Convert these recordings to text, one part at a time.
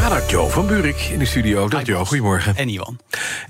Naar Joe van Burik in de studio. Dag Joe, goedemorgen. En Iwan.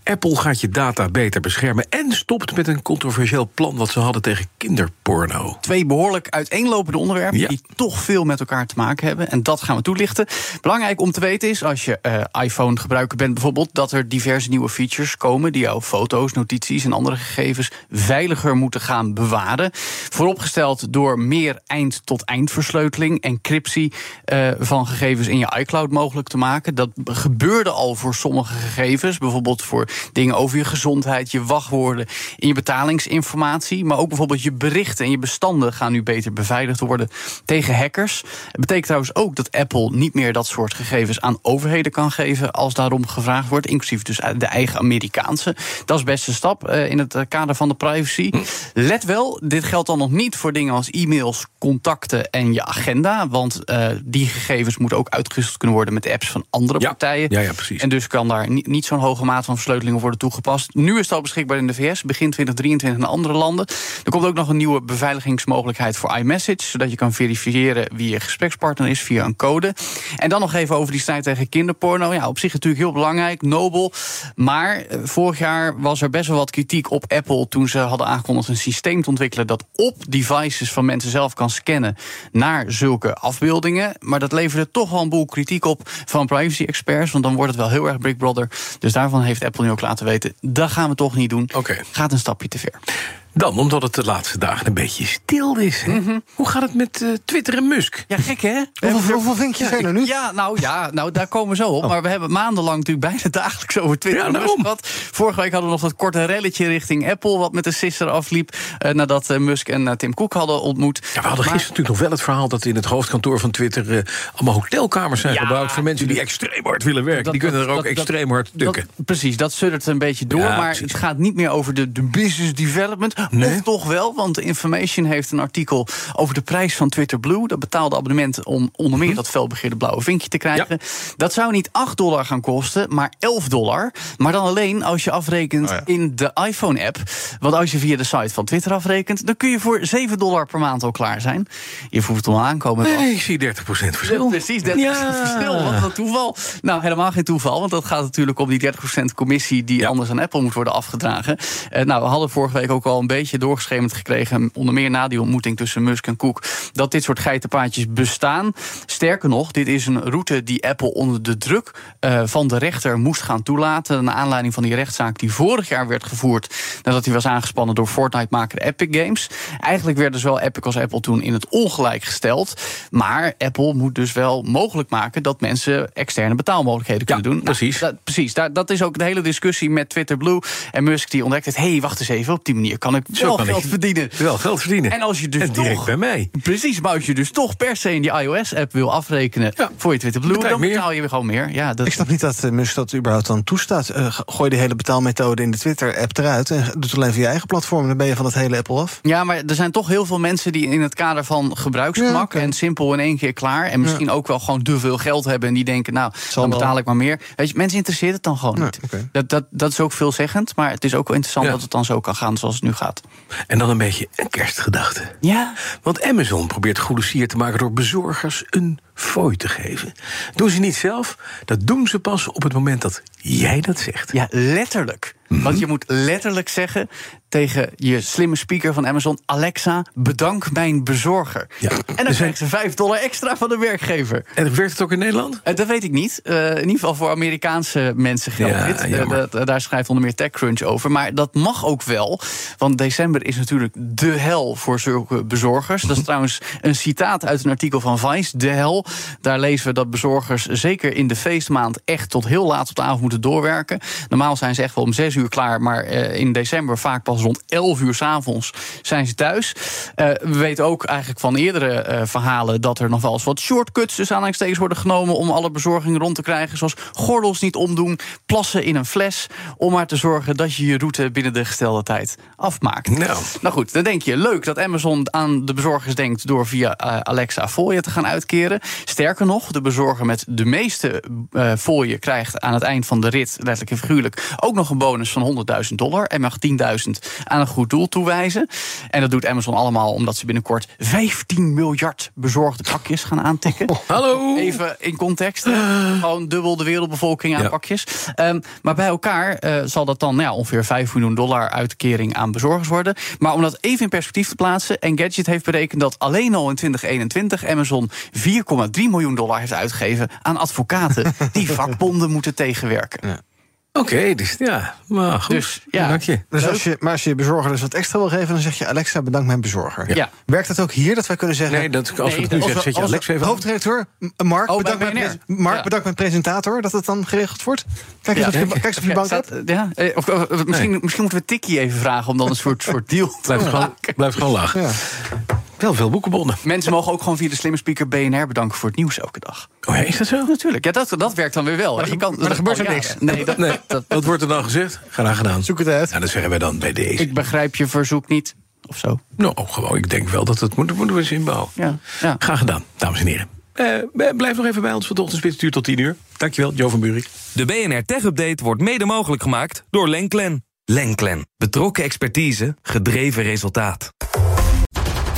Apple gaat je data beter beschermen en stopt met een controversieel plan wat ze hadden tegen kinderporno. Twee behoorlijk uiteenlopende onderwerpen Ja. die toch veel met elkaar te maken hebben. En dat gaan we toelichten. Belangrijk om te weten is, als je eh, iPhone gebruiker bent bijvoorbeeld, dat er diverse nieuwe features komen die jouw foto's, notities en andere gegevens veiliger moeten gaan bewaren. Vooropgesteld door meer eind-tot-eind versleuteling, encryptie eh, van gegevens in je iCloud mogelijk te maken. Dat gebeurde al voor sommige gegevens, bijvoorbeeld voor dingen over je gezondheid, je wachtwoorden, in je betalingsinformatie, maar ook bijvoorbeeld je berichten en je bestanden gaan nu beter beveiligd worden tegen hackers. Het betekent trouwens ook dat Apple niet meer dat soort gegevens aan overheden kan geven als daarom gevraagd wordt, inclusief dus de eigen Amerikaanse. Dat is best een stap eh, in het eh, kader van de privacy. Let wel, dit geldt dan nog niet voor dingen als e-mails, contacten en je agenda, want eh, die gegevens moeten ook uitgewisseld kunnen worden met apps van andere Ja. partijen. Ja, ja, precies. En dus kan daar niet, niet zo'n hoge maat van versleuteling worden toegepast. Nu is het al beschikbaar in de VS, begin 2023 in andere landen. Er komt ook nog een nieuwe beveiligingsmogelijkheid voor iMessage, zodat je kan verifiëren wie je gesprekspartner is via een code. En dan nog even over die strijd tegen kinderporno. Ja, op zich natuurlijk heel belangrijk, nobel. Maar eh, vorig jaar was er best wel wat kritiek op Apple toen ze hadden aangekondigd een systeem te ontwikkelen dat op devices van mensen zelf kan scannen naar zulke afbeeldingen. Maar dat leverde toch wel een boel kritiek op van privacy-experts, want dan wordt het wel heel erg Big Brother. Dus daarvan heeft Apple nu ook laten weten, dat gaan we toch niet doen. Oké. Gaat een stapje te ver. Dan, omdat het de laatste dagen een beetje stil is. Hè? Mhm. Hoe gaat het met eh, Twitter en Musk? Ja, gek hè? Hoeveel, hoeveel vinkjes zijn er nu? Ja, nou ja, nou, daar komen we zo op. Maar we hebben maandenlang natuurlijk bijna dagelijks over Twitter Ja, en Musk gehad. Vorige week hadden we nog dat korte relletje richting Apple... wat met de sister afliep eh, nadat eh, Musk en Tim Cook hadden ontmoet. Ja, we hadden Maar- gisteren natuurlijk nog wel het verhaal dat in het hoofdkantoor van Twitter eh, allemaal hotelkamers zijn Ja, gebouwd voor mensen die extreem hard willen werken. Dat- die kunnen dat- er ook dat- extreem hard dat- tukken. precies, dat suddert een beetje door. Ja, maar precies. het gaat niet meer over de, de business development. Nee. Of toch wel, want Information heeft een artikel over de prijs van Twitter Blue. Dat betaalde abonnement om onder Mhm. meer dat felbegeerde blauwe vinkje te krijgen. Dat zou niet 8 dollar gaan kosten, maar 11 dollar. Maar dan alleen als je afrekent Oh ja. in de iPhone-app. Want als je via de site van Twitter afrekent, dan kun je voor 7 dollar per maand al klaar zijn. Je voelt het al aankomen. Nee, ik zie 30% verschil. Precies, dat Ja. is het verschil. Wat een toeval. Nou, helemaal geen toeval, want dat gaat natuurlijk om die 30% commissie die anders aan Apple moet worden afgedragen. Eh, nou, we hadden vorige week ook al een beetje doorgeschemerd gekregen, onder meer na die ontmoeting tussen Musk en Cook, dat dit soort geitenpaadjes bestaan. Sterker nog, dit is een route die Apple onder de druk eh, van de rechter moest gaan toelaten. Naar aanleiding van die rechtszaak die vorig jaar werd gevoerd nadat hij was aangespannen door Fortnite-maker Epic Games. Eigenlijk werden zowel Epic als Apple toen in het ongelijk gesteld. Maar Apple moet dus wel mogelijk maken dat mensen externe betaalmogelijkheden Ja, kunnen doen. Nou, precies. dat, precies. Daar, dat is ook de hele discussie met Twitter Blue. En Musk die ontdekt het. hé, hey, wacht eens even. Op die manier kan ik Zo wel kan geld ik verdienen. Wel geld verdienen. En als je dus En direct toch- bij mij. Precies, maar als je dus toch per se in die iOS-app wil afrekenen Ja. voor je Twitter Blue, Betaal dan meer. betaal je gewoon meer. Ja, dat, Ik snap niet dat eh, Musk dat überhaupt dan toestaat. Eh, gooi de hele betaalmethode in de Twitter-app eruit... en doe het alleen via je eigen platform. Dan ben je van het hele Apple af. Ja, maar er zijn toch heel veel mensen die in het kader van gebruiksgemak Ja, en simpel in één keer klaar. En misschien ook wel gewoon te veel geld hebben. En die denken, nou, Zal dan wel. betaal ik maar meer. Weet je, mensen interesseert het dan gewoon Nee, niet. Dat, dat, dat is ook veelzeggend. Maar het is ook wel interessant Ja. dat het dan zo kan gaan zoals het nu gaat. En dan een beetje een kerstgedachte. Ja. Want Amazon probeert goede sier te maken door bezorgers een fooi te geven. Doen ze niet zelf, dat doen ze pas op het moment dat jij dat zegt. Ja, letterlijk. Want je moet letterlijk zeggen tegen je slimme speaker van Amazon: Alexa, bedank mijn bezorger. Ja. En dan zijn- krijgen ze 5 dollar extra van de werkgever. En werkt het ook in Nederland? Eh, dat weet ik niet. Eh, in ieder geval voor Amerikaanse mensen geldt Ja, dit. Eh, daar schrijft onder meer TechCrunch over. Maar dat mag ook wel. Want december is natuurlijk de hel voor zulke bezorgers. Dat is trouwens een citaat uit een artikel van Vice. De hel. Daar lezen we dat bezorgers zeker in de feestmaand... echt tot heel laat op de avond moeten doorwerken. Normaal zijn ze echt wel om zes uur klaar. Maar eh, in december vaak pas rond 11 uur s'avonds zijn ze thuis. Uh, we weten ook eigenlijk van eerdere uh, verhalen dat er nog wel eens wat shortcuts, dus aanhalingstekens, worden genomen om alle bezorging rond te krijgen. Zoals gordels niet omdoen, plassen in een fles. Om maar te zorgen dat je je route binnen de gestelde tijd afmaakt. Nou, nou goed, dan denk je leuk dat Amazon aan de bezorgers denkt door via uh, Alexa fooien te gaan uitkeren. Sterker nog, de bezorger met de meeste uh, fooien krijgt aan het eind van de rit, letterlijk en figuurlijk, ook nog een bonus van 100.000 dollar. En mag 10.000 aan een goed doel toewijzen. En dat doet Amazon allemaal omdat ze binnenkort 15 miljard bezorgde pakjes gaan aantikken. Oh, hallo! Even in context. Gewoon dubbel de wereldbevolking aan Ja. pakjes. Um, maar bij elkaar uh, zal dat dan nou ja, ongeveer 5 miljoen dollar uitkering aan bezorgers worden. Maar om dat even in perspectief te plaatsen. Engadget heeft berekend dat alleen al in 2021 Amazon 4,3 miljoen dollar heeft uitgegeven aan advocaten die vakbonden moeten tegenwerken. Oké, dus ja, maar goed. Dus, ja. Dank je. Dus als je, maar als je bezorger dus wat extra wil geven, dan zeg je Alexa, bedankt mijn bezorger. Ja. Werkt dat ook hier dat wij kunnen zeggen. Nee, dat, als we het nu zeggen, zet je Als Alex even aan. hoofdredacteur, M- Mark, Oh, bedankt, mijn, Mark Ja. bedankt mijn presentator, dat het dan geregeld wordt. Kijk eens Ja. of je, kijk eens of je bank Staat, hebt. ja, eh, of, of- of misschien, misschien moeten we Tikkie even vragen om dan een soort, soort deal te Blijf gewoon, maken. blijf gewoon lachen. Wel veel boekenbonnen. Mensen mogen ook gewoon via de slimme speaker BNR bedanken voor het nieuws elke dag. Oh ja, is dat zo? Natuurlijk, ja, dat, dat werkt dan weer wel. Maar je er- kan, maar er gebeurt er jaren. niks. Nee, dat, Nee, dat, wat wordt er dan gezegd? Graag gedaan. Zoek het uit. Nou, dat zeggen wij dan bij deze. ik begrijp je verzoek niet. Of zo. Nou, gewoon, ik denk wel dat het moet, moeten we eens inbouwen. Ja, ja. Graag gedaan, dames en heren. Eh, blijf nog even bij ons, van ochtendspits duurt tot 10 uur. Dankjewel, Jo van Buurik. De BNR Tech Update wordt mede mogelijk gemaakt door Lenklen. Lenklen. Betrokken expertise, gedreven resultaat.